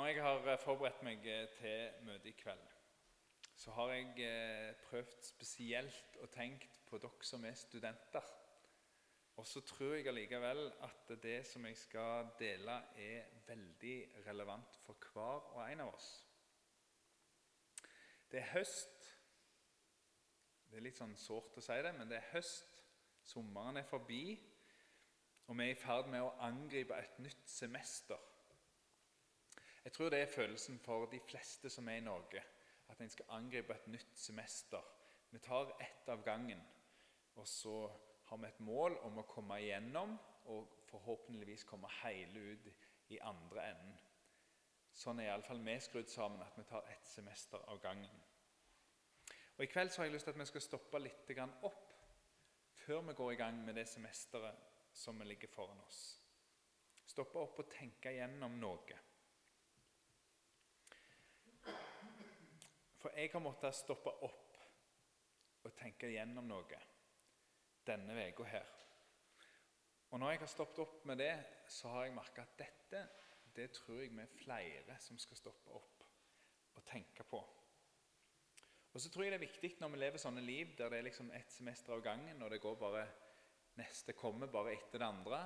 Når jeg har eh, forberedt meg eh, til møtet i kveld, så har jeg eh, prøvd spesielt å tenke på dere som er studenter. Og så tror jeg allikevel at det som jeg skal dele, er veldig relevant for hver og en av oss. Det er høst. Det er litt sånn sårt å si det, men det er høst. Sommeren er forbi, og vi er i ferd med å angripe et nytt semester. Jeg tror det er følelsen for de fleste som er i Norge, at en skal angripe et nytt semester. Vi tar ett av gangen, og så har vi et mål om å komme igjennom og forhåpentligvis komme hele ut i andre enden. Sånn er iallfall vi skrudd sammen, at vi tar ett semester av gangen. Og I kveld så har jeg lyst til at vi skal stoppe litt opp før vi går i gang med det semesteret som ligger foran oss. Stoppe opp og tenke igjennom noe. For jeg har måttet stoppe opp og tenke gjennom noe denne uka her. Og når jeg har stoppet opp med det, så har jeg merka at dette det tror jeg vi er flere som skal stoppe opp og tenke på. Og så tror jeg det er viktig når vi lever sånne liv der det er liksom ett semester av gangen, og det går bare neste kommer bare etter det andre,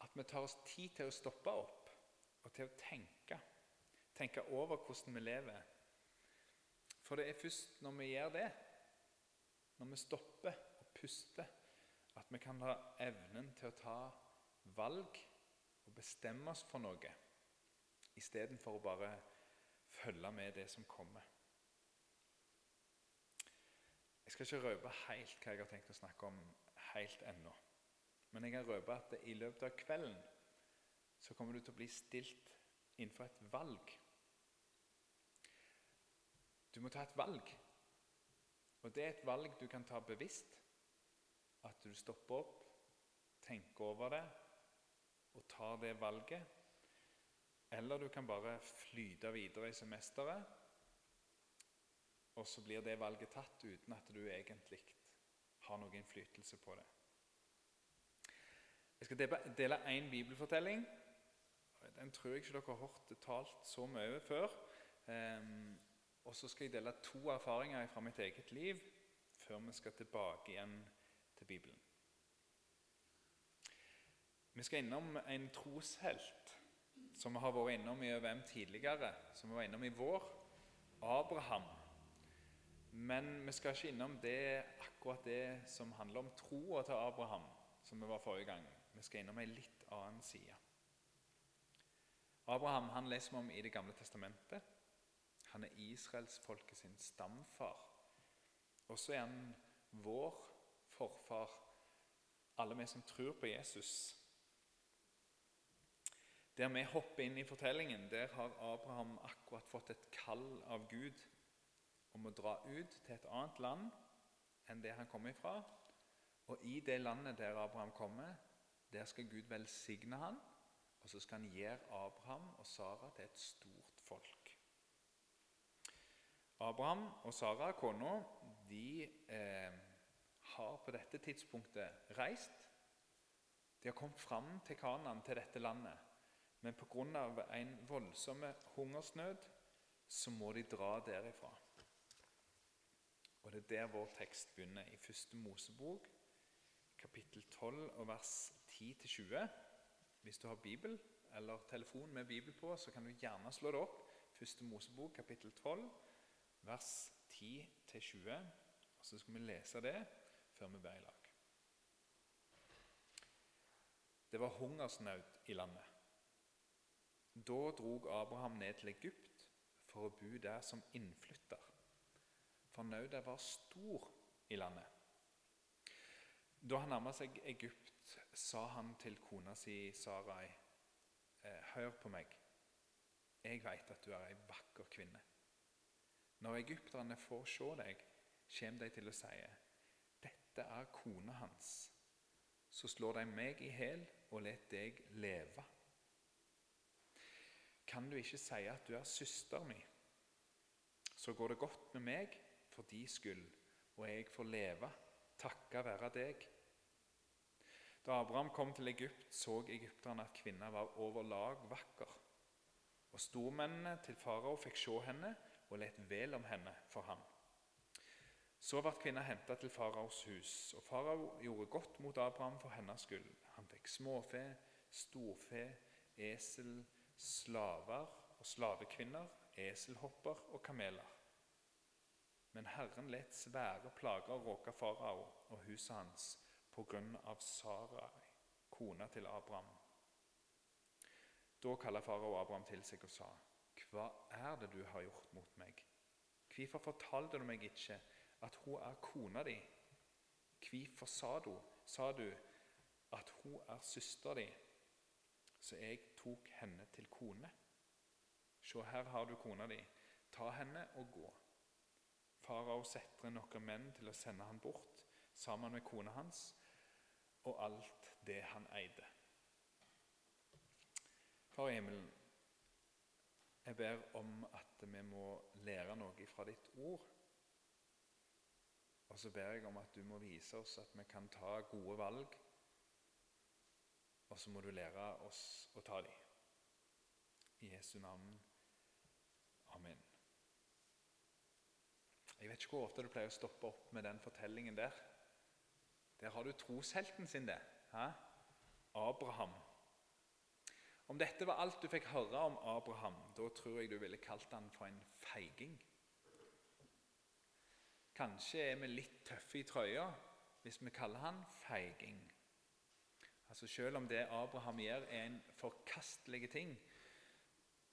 at vi tar oss tid til å stoppe opp og til å tenke. Tenke over hvordan vi lever for det er først når vi gjør det, når vi stopper og puster, at vi kan ha evnen til å ta valg og bestemme oss for noe, istedenfor å bare følge med det som kommer. Jeg skal ikke røpe helt hva jeg har tenkt å snakke om helt ennå. Men jeg kan røpe at i løpet av kvelden så kommer du til å bli stilt innenfor et valg. Du må ta et valg. Og det er et valg du kan ta bevisst. At du stopper opp, tenker over det og tar det valget. Eller du kan bare flyte videre i semesteret, og så blir det valget tatt uten at du egentlig har noen innflytelse på det. Jeg skal dele én bibelfortelling. Den tror jeg ikke dere har hørt talt så mye før. Og så skal jeg dele to erfaringer fra mitt eget liv før vi skal tilbake igjen til Bibelen. Vi skal innom en troshelt som vi har vært innom i ØVM tidligere, som vi var innom i vår. Abraham. Men vi skal ikke innom det, akkurat det som handler om troa til Abraham, som vi var forrige gang. Vi skal innom en litt annen side. Abraham han leser vi om i Det gamle testamentet. Han er israelsfolket sin stamfar. Og så er han vår forfar, alle vi som tror på Jesus. Der vi hopper inn i fortellingen, der har Abraham akkurat fått et kall av Gud om å dra ut til et annet land enn det han kom ifra. Og i det landet der Abraham kommer, der skal Gud velsigne han, og så skal han gjøre Abraham og Sara til et stort folk. Abraham og Sara, kona, de eh, har på dette tidspunktet reist. De har kommet fram til Kanan, til dette landet. Men pga. en voldsom hungersnød så må de dra derifra. Og Det er der vår tekst begynner, i første Mosebok, kapittel 12, og vers 10-20. Hvis du har Bibel eller telefon med Bibel på, så kan du gjerne slå det opp. Første Mosebok, kapittel 12, vers 10-20. og Så skal vi lese det før vi ber i lag. Det var hungersnød i landet. Da drog Abraham ned til Egypt for å bo der som innflytter, for nøda var stor i landet. Da han nærma seg Egypt, sa han til kona si Sarai.: «Eh, Hør på meg, jeg veit at du er ei vakker kvinne. Når egypterne får se deg, kommer de til å si dette er kona hans. Så slår de meg i hæl og lar deg leve. Kan du ikke si at du er søster mi? Så går det godt med meg for de skyld, og jeg får leve, takka være deg. Da Abraham kom til Egypt, så egypterne at kvinna var over lag vakker. Og stormennene til farao fikk se henne og let vel om henne for ham. Så ble kvinna henta til faraos hus, og farao gjorde godt mot Abraham for hennes skyld. Han fikk småfe, storfe, esel, slaver og slavekvinner, eselhopper og kameler. Men Herren let svære plager råke farao og huset hans på grunn av Sarai, kona til Abraham. Da kalte farao Abraham til seg og sa, Hva er det du har gjort mot meg? Hvorfor fortalte du meg ikke at hun er kona di? Hvorfor sa du, sa du at hun er søster di? Så jeg tok henne til kone. Se, her har du kona di. Ta henne og gå. Farao setter noen menn til å sende han bort sammen med kona hans og alt det han eide. Far i himmelen, jeg ber om at vi må lære noe fra ditt ord. Og så ber jeg om at du må vise oss at vi kan ta gode valg. Og så må du lære oss å ta dem. I Jesu navn. Amen. Jeg vet ikke hvor ofte du pleier å stoppe opp med den fortellingen der. Der har du troshelten sin, det. Hæ? Abraham. Om dette var alt du fikk høre om Abraham, da tror jeg du ville kalt han for en feiging. Kanskje er vi litt tøffe i trøya hvis vi kaller han feiging. Altså Selv om det Abraham gjør, er en forkastelig ting,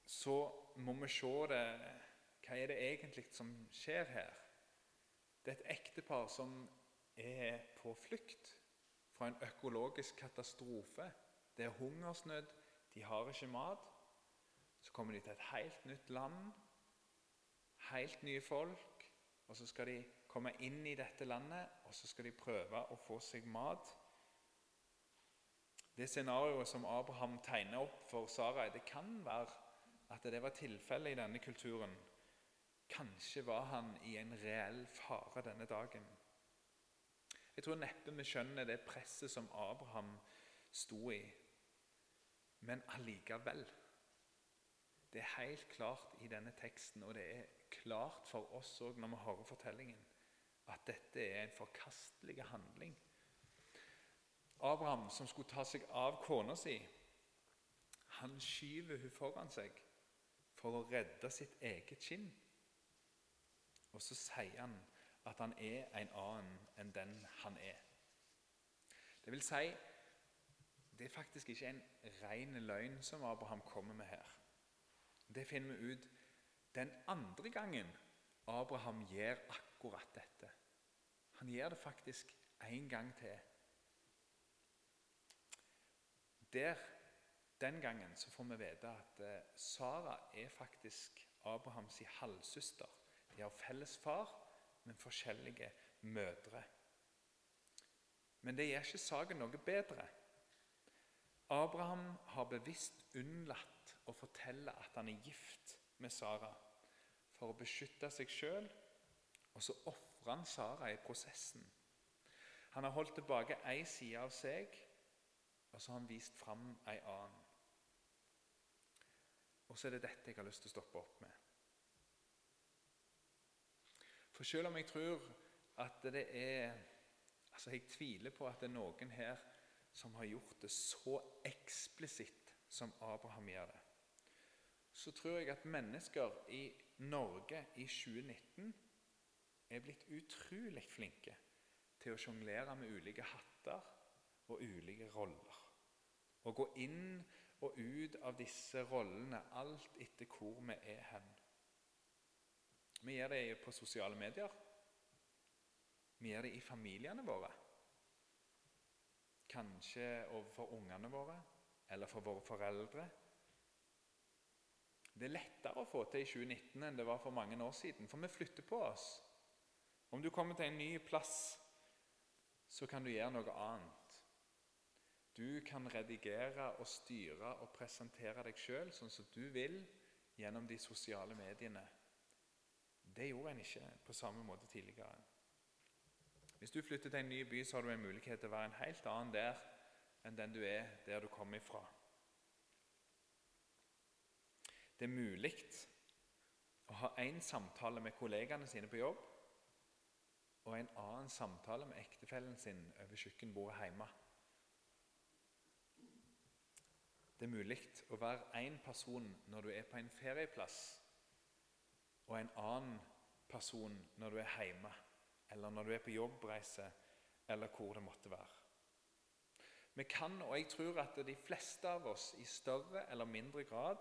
så må vi se det Hva er det egentlig som skjer her? Det er et ektepar som er på flukt fra en økologisk katastrofe. Det er hungersnød de har ikke mat. Så kommer de til et helt nytt land, helt nye folk. Og så skal de komme inn i dette landet, og så skal de prøve å få seg mat. Det scenarioet som Abraham tegner opp for Sarai, det kan være at det var tilfellet i denne kulturen. Kanskje var han i en reell fare denne dagen. Jeg tror neppe vi skjønner det presset som Abraham sto i men allikevel Det er helt klart i denne teksten, og det er klart for oss òg når vi hører fortellingen, at dette er en forkastelig handling. Abraham, som skulle ta seg av kona si, han skyver hun foran seg for å redde sitt eget skinn. Og så sier han at han er en annen enn den han er. Det vil si, det er faktisk ikke en ren løgn som Abraham kommer med her. Det finner vi ut den andre gangen Abraham gjør akkurat dette. Han gjør det faktisk en gang til. Der, Den gangen så får vi vite at eh, Sara er faktisk Abrahams halvsøster. De har felles far, men forskjellige mødre. Men det gjør ikke saken noe bedre. Abraham har bevisst unnlatt å fortelle at han er gift med Sara for å beskytte seg sjøl, og så ofrer han Sara i prosessen. Han har holdt tilbake ei side av seg, og så har han vist fram ei annen. Og så er det dette jeg har lyst til å stoppe opp med. For selv om jeg tror at det er Altså, jeg tviler på at det er noen her som har gjort det så eksplisitt som Abraham gjør det, så tror jeg at mennesker i Norge i 2019 er blitt utrolig flinke til å sjonglere med ulike hatter og ulike roller. Og gå inn og ut av disse rollene alt etter hvor vi er hen. Vi gjør det på sosiale medier. Vi gjør det i familiene våre. Kanskje overfor ungene våre eller for våre foreldre. Det er lettere å få til i 2019 enn det var for mange år siden, for vi flytter på oss. Om du kommer til en ny plass, så kan du gjøre noe annet. Du kan redigere og styre og presentere deg sjøl sånn som du vil gjennom de sosiale mediene. Det gjorde en ikke på samme måte tidligere. Hvis du flytter til en ny by, så har du en mulighet til å være en helt annen der enn den du er der du kommer ifra. det er mulig å ha én samtale med kollegene sine på jobb og en annen samtale med ektefellen sin over kjøkkenbordet hjemme. Det er mulig å være én person når du er på en ferieplass, og en annen person når du er hjemme, eller når du er på jobbreise, eller hvor det måtte være. Vi kan, og jeg tror at de fleste av oss i større eller mindre grad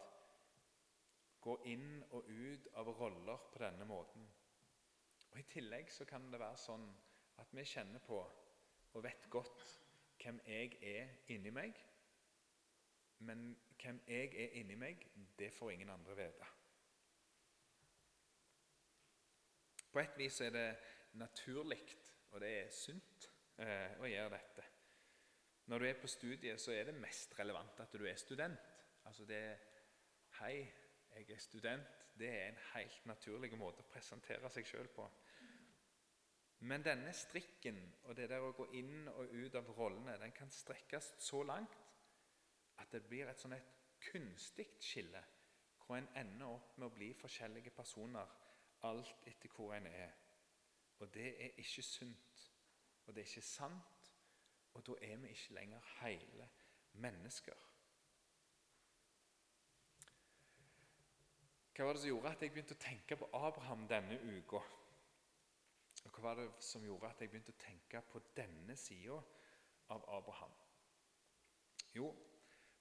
gå inn og ut av roller på denne måten. Og I tillegg så kan det være sånn at vi kjenner på og vet godt hvem jeg er inni meg. Men hvem jeg er inni meg, det får ingen andre vite. På et vis er det naturlig, og det er sunt, eh, å gjøre dette. Når du er på studiet, så er det mest relevant at du er student. Altså det 'Hei, jeg er student'. Det er en helt naturlig måte å presentere seg sjøl på. Men denne strikken og det der å gå inn og ut av rollene den kan strekkes så langt at det blir et sånn et kunstig skille, hvor en ender opp med å bli forskjellige personer alt etter hvor en er. Og det er ikke sunt, og det er ikke sant, og da er vi ikke lenger hele mennesker. Hva var det som gjorde at jeg begynte å tenke på Abraham denne uka? Og hva var det som gjorde at jeg begynte å tenke på denne sida av Abraham? Jo,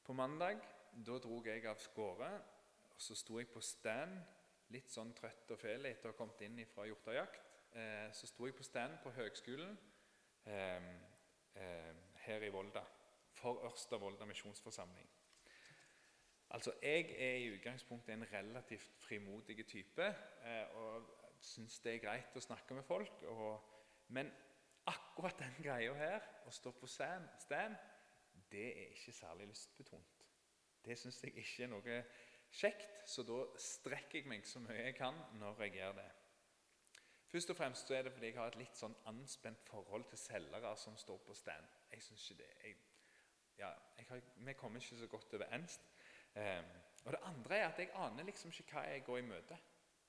på mandag da dro jeg av gårde, og så sto jeg på stand, litt sånn trøtt og fæl etter å ha kommet inn fra hjortejakt. Eh, så sto jeg på stand på høgskolen eh, eh, her i Volda for Ørsta Volda misjonsforsamling. Altså, Jeg er i utgangspunktet en relativt frimodig type eh, og syns det er greit å snakke med folk. Og, men akkurat den greia her, å stå på stand, det er ikke særlig lystbetont. Det syns jeg ikke er noe kjekt, så da strekker jeg meg så mye jeg kan når jeg gjør det. Først og fremst så er det fordi jeg har et litt sånn anspent forhold til selgere som står på stand. Jeg synes ikke det. Jeg, ja, jeg har, vi kommer ikke så godt overens. Um, og det andre er at jeg aner liksom ikke hva jeg går i møte.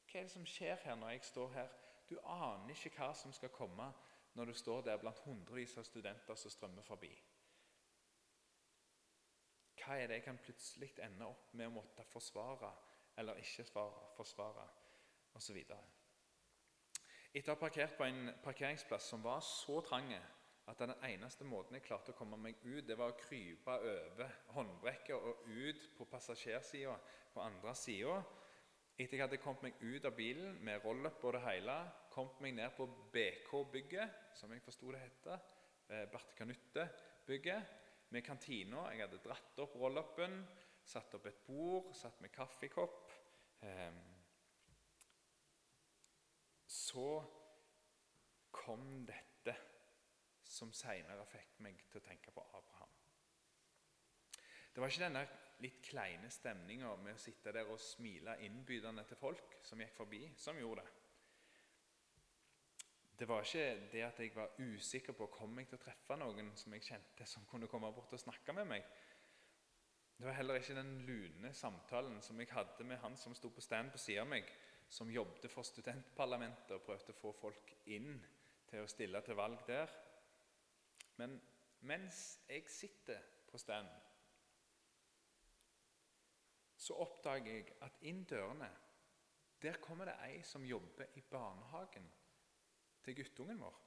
Hva er det som skjer her når jeg står her? Du aner ikke hva som skal komme når du står der blant hundrevis av studenter som strømmer forbi. Hva er det jeg kan plutselig ende opp med å måtte forsvare eller ikke svare, forsvare osv. Etter å ha parkert på en parkeringsplass som var så trang at den eneste måten jeg klarte å komme meg ut, det var å krype over håndbrekket og ut på passasjersida på andre sida. Etter jeg hadde kommet meg ut av bilen med roll-up og det hele, kommet meg ned på BK-bygget, som jeg forsto det het, Berte-Kanutte-bygget, med kantina. Jeg hadde dratt opp roll-upen, satt opp et bord, satt med kaffekopp. Eh, så kom dette som seinere fikk meg til å tenke på Abraham. Det var ikke denne litt kleine stemninga med å sitte der og smile innbydende til folk som gikk forbi, som gjorde det. Det var ikke det at jeg var usikker på kom jeg til å treffe noen som jeg kjente, som kunne komme bort og snakke med meg. Det var heller ikke den lune samtalen som jeg hadde med han som sto på stand på sida av meg, som jobbet for studentparlamentet og prøvde å få folk inn til å stille til valg der. Men mens jeg sitter på stand, så oppdager jeg at inn dørene der kommer det ei som jobber i barnehagen til guttungen vår.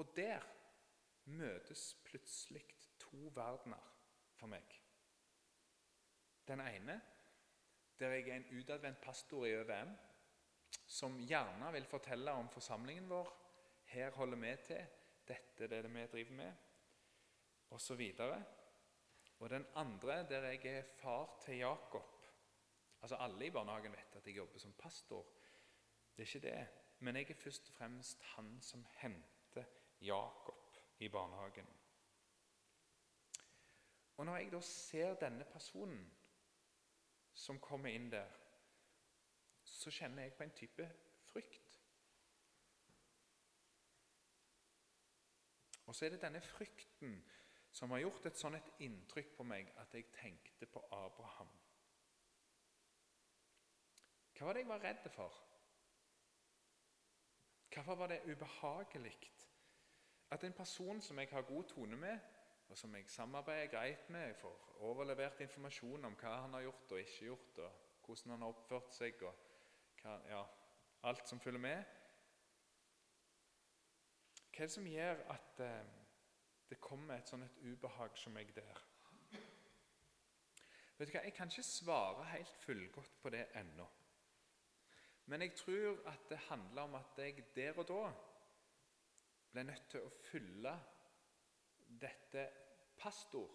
Og der møtes plutselig to verdener for meg. Den ene der jeg er en utadvendt pastor i ØVM som gjerne vil fortelle om forsamlingen vår. Her holder vi til. Dette er det vi driver med. Og så videre. Og den andre der jeg er far til Jakob Altså Alle i barnehagen vet at jeg jobber som pastor. Det er ikke det. Men jeg er først og fremst han som henter Jakob i barnehagen. Og Når jeg da ser denne personen som kommer inn der, så kjenner jeg på en type frykt. Og så er det denne frykten som har gjort et sånt inntrykk på meg at jeg tenkte på Abraham. Hva var det jeg var redd for? Hvorfor var det ubehagelig at en person som jeg har god tone med, og som jeg samarbeider greit med, jeg får overlevert informasjon om hva han har gjort og ikke gjort, og hvordan han har oppført seg, og hva, ja, alt som følger med Hva er det som gjør at eh, det kommer et sånt et ubehag som meg der? Vet du hva, Jeg kan ikke svare helt fullgodt på det ennå. Men jeg tror at det handler om at jeg der og da ble nødt til å fylle dette pastor,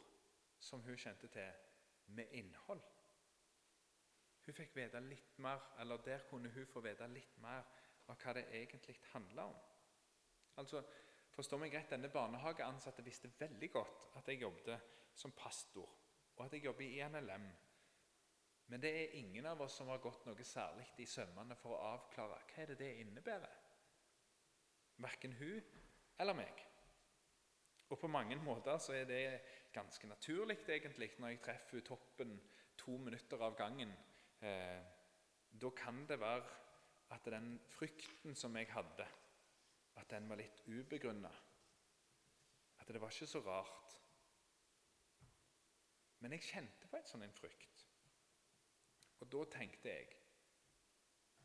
som hun kjente til, med innhold. Hun fikk vite litt mer, eller Der kunne hun få vite litt mer av hva det egentlig handla om. Altså, Forstå meg rett, Denne barnehageansatte visste veldig godt at jeg jobbet som pastor, og at jeg jobber i NLM. Men det er ingen av oss som har gått noe særlig i sømmene for å avklare hva er det det innebærer. Verken hun eller meg. Og på mange måter så er det ganske naturlig egentlig når jeg treffer toppen to minutter av gangen. Eh, da kan det være at den frykten som jeg hadde, at den var litt ubegrunna. At det var ikke så rart. Men jeg kjente på en sånn en frykt. Og da tenkte jeg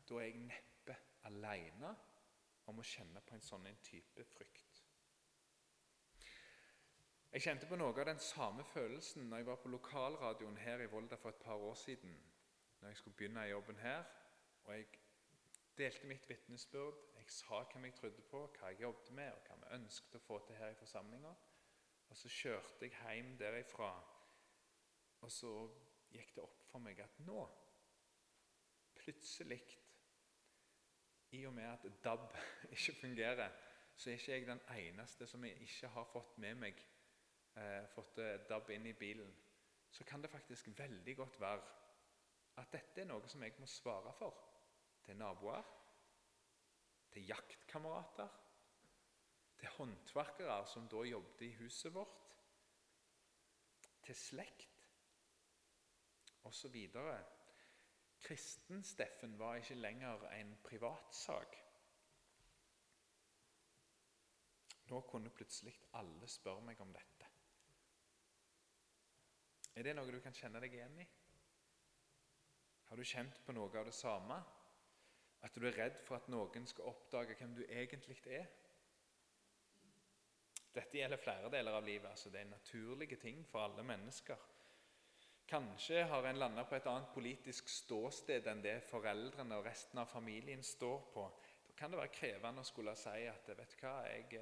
Da er jeg neppe aleine om å kjenne på en sånn en type frykt. Jeg kjente på noe av den samme følelsen når jeg var på lokalradioen her i Volda for et par år siden. Når jeg skulle begynne jobben her. Og jeg delte mitt vitnesbyrd. Jeg sa hvem jeg trodde på, hva jeg jobbet med, og hva vi ønsket å få til her i forsamlinga. Og så kjørte jeg hjem derifra, og så gikk det opp for meg at nå plutselig, i og med at DAB ikke fungerer, så er ikke jeg den eneste som jeg ikke har fått med meg eh, fått eh, DAB inn i bilen. Så kan det faktisk veldig godt være at dette er noe som jeg må svare for til naboer, til jaktkamerater, til håndverkere som da jobbet i huset vårt, til slekt osv. Kristen-Steffen var ikke lenger en privatsak. Nå kunne plutselig alle spørre meg om dette. Er det noe du kan kjenne deg igjen i? Har du kjent på noe av det samme? At du er redd for at noen skal oppdage hvem du egentlig er? Dette gjelder flere deler av livet. altså Det er naturlige ting for alle mennesker. Kanskje har en landa på et annet politisk ståsted enn det foreldrene og resten av familien står på. Da kan det være krevende å skulle si at vet du hva, jeg,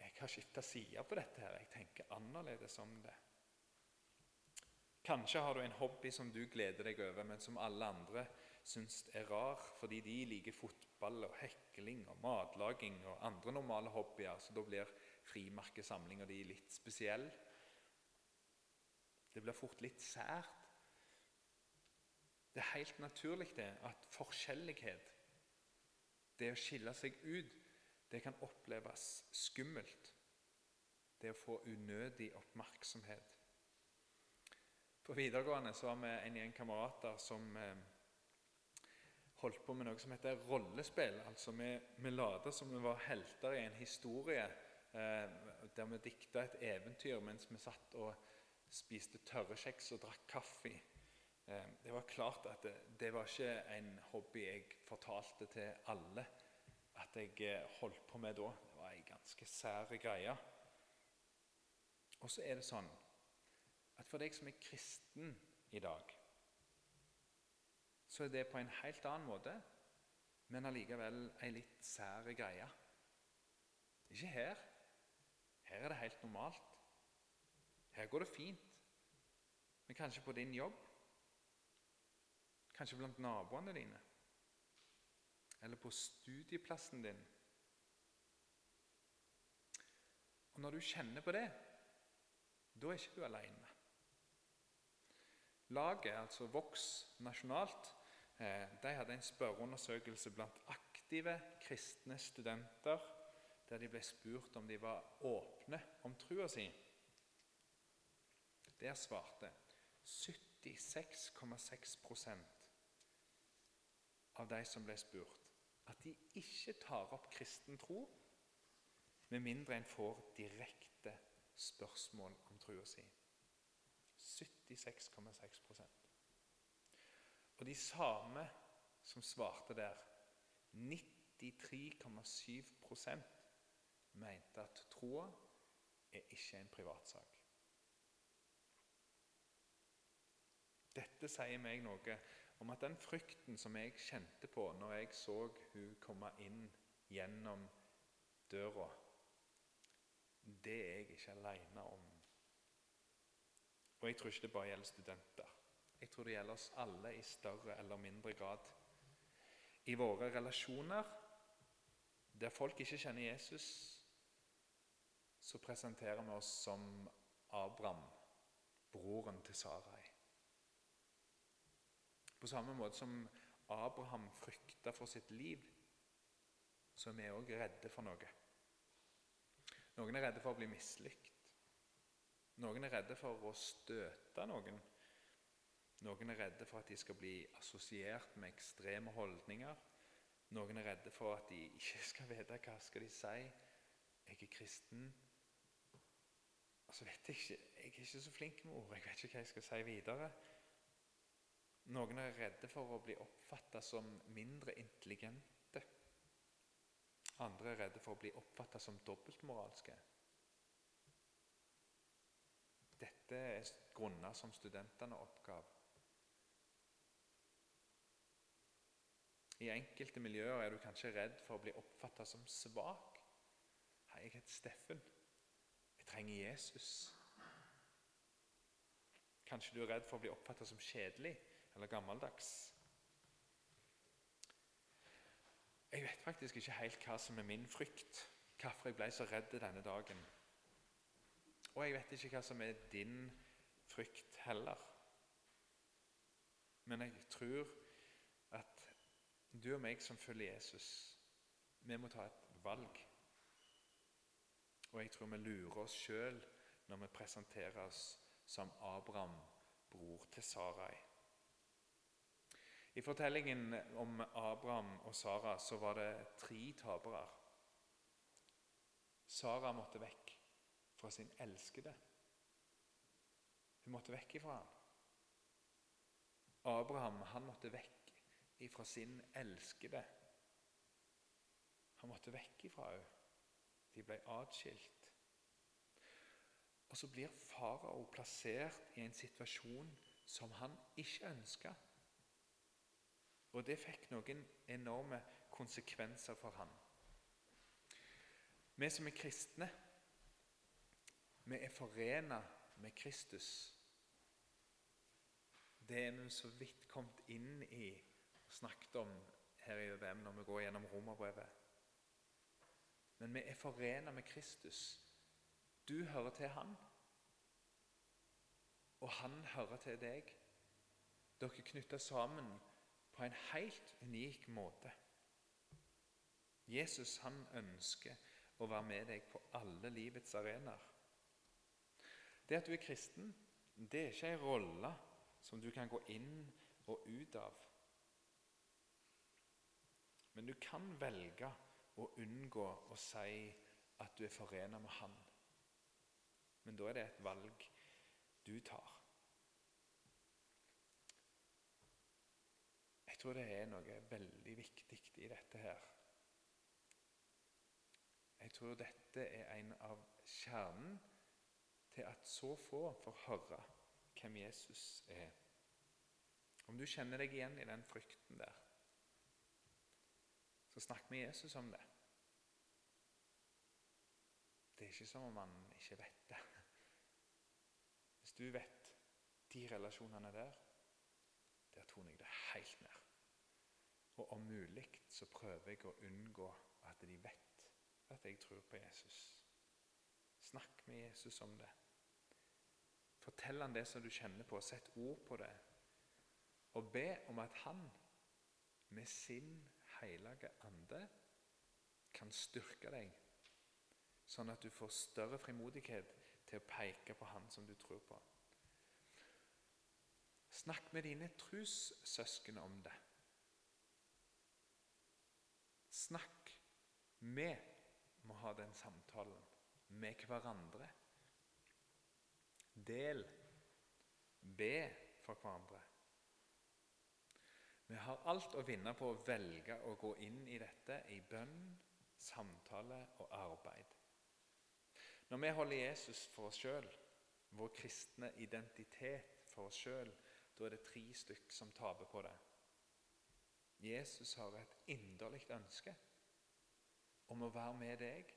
jeg har skifta side på dette. her, Jeg tenker annerledes om det. Kanskje har du en hobby som du gleder deg over, men som alle andre syns er rar, fordi de liker fotball og hekling og matlaging og andre normale hobbyer. Så da blir frimerkesamlinga di litt spesiell. Det blir fort litt sært. Det er helt naturlig det at forskjellighet, det å skille seg ut, det kan oppleves skummelt. Det å få unødig oppmerksomhet. På videregående så var vi en gjeng kamerater som eh, holdt på med noe som heter rollespill. Altså Vi, vi lot som vi var helter i en historie eh, der vi dikta et eventyr mens vi satt og spiste tørre kjeks og drakk kaffe. Eh, det var klart at det, det, var ikke en hobby jeg fortalte til alle at jeg holdt på med da. Det var ei ganske sær greie. Og så er det sånn at for deg som er kristen i dag, så er det på en helt annen måte, men allikevel ei litt sær greie. Ikke her. Her er det helt normalt. Her går det fint. Men kanskje på din jobb? Kanskje blant naboene dine? Eller på studieplassen din? Og Når du kjenner på det, da er ikke du alene. Laget, altså Vox nasjonalt, eh, de hadde en spørreundersøkelse blant aktive kristne studenter der de ble spurt om de var åpne om trua si. Der svarte 76,6% av de som ble spurt, at de ikke tar opp kristen tro med mindre en får direkte spørsmål om trua si. 76,6% Og de samme som svarte der, 93,7% mente at troa er ikke en privatsak. Dette sier meg noe om at den frykten som jeg kjente på når jeg så hun komme inn gjennom døra, det er jeg ikke alene om. Og jeg tror ikke det bare gjelder studenter. Jeg tror det gjelder oss alle i større eller mindre grad. I våre relasjoner, der folk ikke kjenner Jesus, så presenterer vi oss som Abraham, broren til Sarai. På samme måte som Abraham frykta for sitt liv, så er vi òg redde for noe. Noen er redde for å bli mislykt. Noen er redde for å støte noen. Noen er redde for at de skal bli assosiert med ekstreme holdninger. Noen er redde for at de ikke skal vite hva skal de si. Jeg er kristen. Altså vet Jeg ikke, jeg er ikke så flink med ord. Jeg vet ikke hva jeg skal si videre. Noen er redde for å bli oppfatta som mindre intelligente. Andre er redde for å bli oppfatta som dobbeltmoralske. Dette er grunner som studentene oppgav. I enkelte miljøer er du kanskje redd for å bli oppfatta som svak. Hei, jeg heter Steffen. Jeg trenger Jesus. Kanskje du er redd for å bli oppfatta som kjedelig eller gammeldags. Jeg vet faktisk ikke helt hva som er min frykt, hvorfor jeg ble så redd denne dagen. Og jeg vet ikke hva som er din frykt heller. Men jeg tror at du og meg som følger Jesus, vi må ta et valg. Og jeg tror vi lurer oss sjøl når vi presenterer oss som Abraham, bror til Sarai. I fortellingen om Abraham og Sara så var det tre tapere. Sara måtte vekk fra sin elskede. Hun måtte vekk ifra ham. Abraham han måtte vekk ifra sin elskede. Han måtte vekk ifra henne. De ble atskilt. Og så blir farao plassert i en situasjon som han ikke ønska. Og det fikk noen enorme konsekvenser for ham. Vi som er kristne, vi er forena med Kristus. Det er vi så vidt kommet inn i og snakket om her i UVM når vi går gjennom romerbrevet. Men vi er forena med Kristus. Du hører til Han, og Han hører til deg. Dere er knytta sammen på en helt unik måte. Jesus han ønsker å være med deg på alle livets arenaer. Det at du er kristen, det er ikke en rolle som du kan gå inn og ut av. Men du kan velge å unngå å si at du er forena med Han. Men da er det et valg du tar. Jeg tror det er noe veldig viktig i dette her. Jeg tror dette er en av kjernen til at så få får høre hvem Jesus er. Om du kjenner deg igjen i den frykten der, så snakk med Jesus om det. Det er ikke som om han ikke vet det. Hvis du vet de relasjonene der, der toner jeg det helt ned. Og om mulig så prøver jeg å unngå at de vet at jeg tror på Jesus. Snakk med Jesus om det. Fortell han det som du kjenner på. Sett ord på det. Og be om at han med sin hellige ande kan styrke deg, sånn at du får større frimodighet til å peke på han som du tror på. Snakk med dine trussøsken om det. Snakk. Vi må ha den samtalen med hverandre. Del. Be for hverandre. Vi har alt å vinne på å velge å gå inn i dette i bønn, samtale og arbeid. Når vi holder Jesus for oss sjøl, vår kristne identitet for oss sjøl, da er det tre stykk som taper på det. Jesus har et inderlig ønske om å være med deg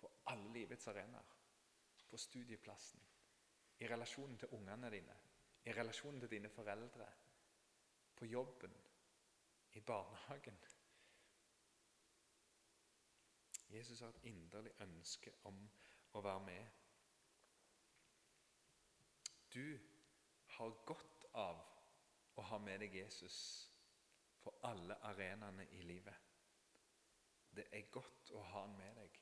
på alle livets arenaer. På studieplassen, i relasjonen til ungene dine, i relasjonen til dine foreldre, på jobben, i barnehagen. Jesus har et inderlig ønske om å være med. Du har godt av å ha med deg Jesus på alle arenaene i livet. Det er godt å ha han med deg.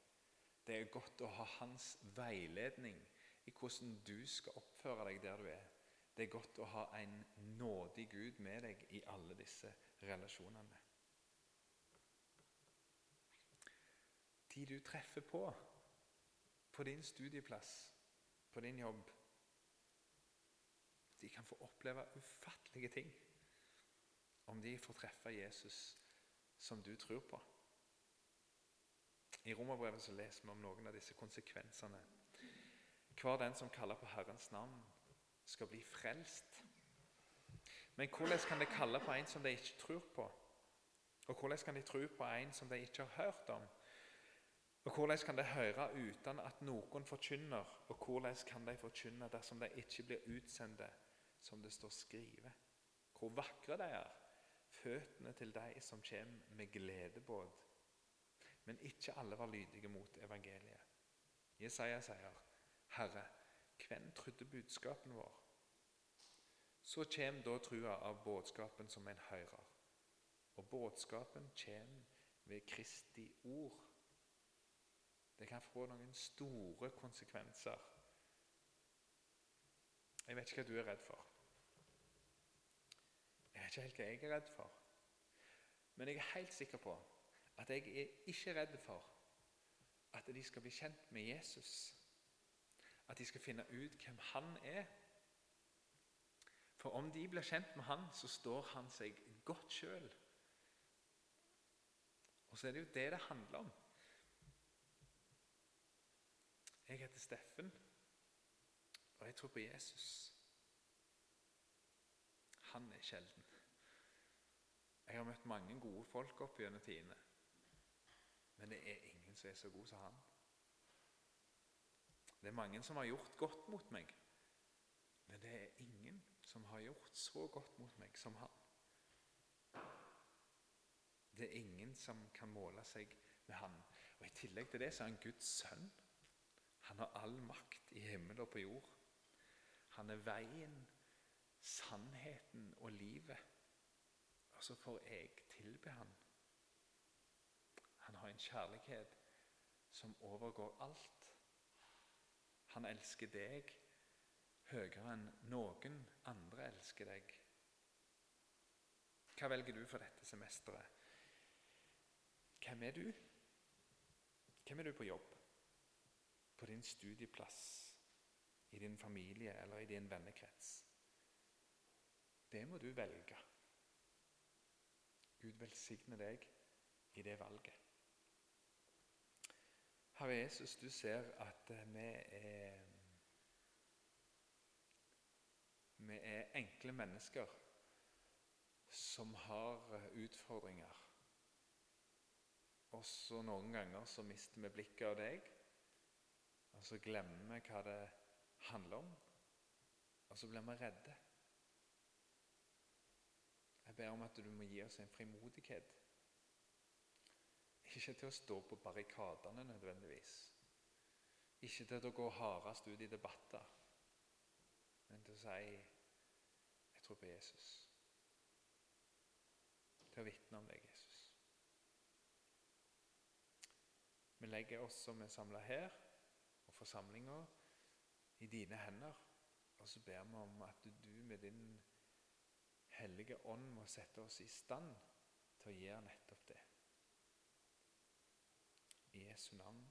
Det er godt å ha hans veiledning i hvordan du skal oppføre deg der du er. Det er godt å ha en nådig Gud med deg i alle disse relasjonene. De du treffer på på din studieplass, på din jobb De kan få oppleve ufattelige ting om de får treffe Jesus som du tror på. I Romerbrevet leser vi om noen av disse konsekvensene. Hver den som kaller på Herrens navn, skal bli frelst. Men hvordan kan de kalle på en som de ikke tror på? Og hvordan kan de tro på en som de ikke har hørt om? Og hvordan kan de høre uten at noen forkynner? Og hvordan kan de forkynne dersom de ikke blir utsendte, som det står skrevet? Hvor vakre de er, føttene til de som kommer med gledebåt. Men ikke alle var lydige mot evangeliet. Jesaja sier, 'Herre, hvem trodde budskapen vår?' Så kommer da trua av budskapen som en hører. Og budskapen kommer ved Kristi ord. Det kan få noen store konsekvenser. Jeg vet ikke hva du er redd for. Jeg vet ikke helt hva jeg er redd for. Men jeg er helt sikker på at jeg er ikke redd for at de skal bli kjent med Jesus. At de skal finne ut hvem han er. For om de blir kjent med han, så står han seg godt sjøl. Og så er det jo det det handler om. Jeg heter Steffen, og jeg tror på Jesus. Han er sjelden. Jeg har møtt mange gode folk opp gjennom tidene, men det er ingen som er så god som han. Det er mange som har gjort godt mot meg, men det er ingen som har gjort så godt mot meg som han. Det er ingen som kan måle seg med han. Og I tillegg til det så er han Guds sønn. Han har all makt i himmel og på jord. Han er veien, sannheten og livet. Og så får jeg tilbe han. Han har en kjærlighet som overgår alt. Han elsker deg høyere enn noen andre elsker deg. Hva velger du for dette semesteret? Hvem er du? Hvem er du på jobb? På din studieplass? I din familie eller i din vennekrets? Det må du velge. Gud velsigne deg i det valget. Herre Jesus, du ser at vi er Vi er enkle mennesker som har eh, utfordringer. Også noen ganger så mister vi blikket av deg, og så glemmer vi hva det handler om, og så blir vi redde. Jeg ber om at du må gi oss en frimodighet. Ikke til å stå på barrikadene nødvendigvis. Ikke til å gå hardest ut i debatter, men til å si 'Jeg tror på Jesus. Til å vitne om deg, Jesus. Vi legger oss som er samla her, og forsamlinga, i dine hender. Og så ber vi om at du med din hellige ånd må sette oss i stand til å gjøre nettopp det. Jesu navn.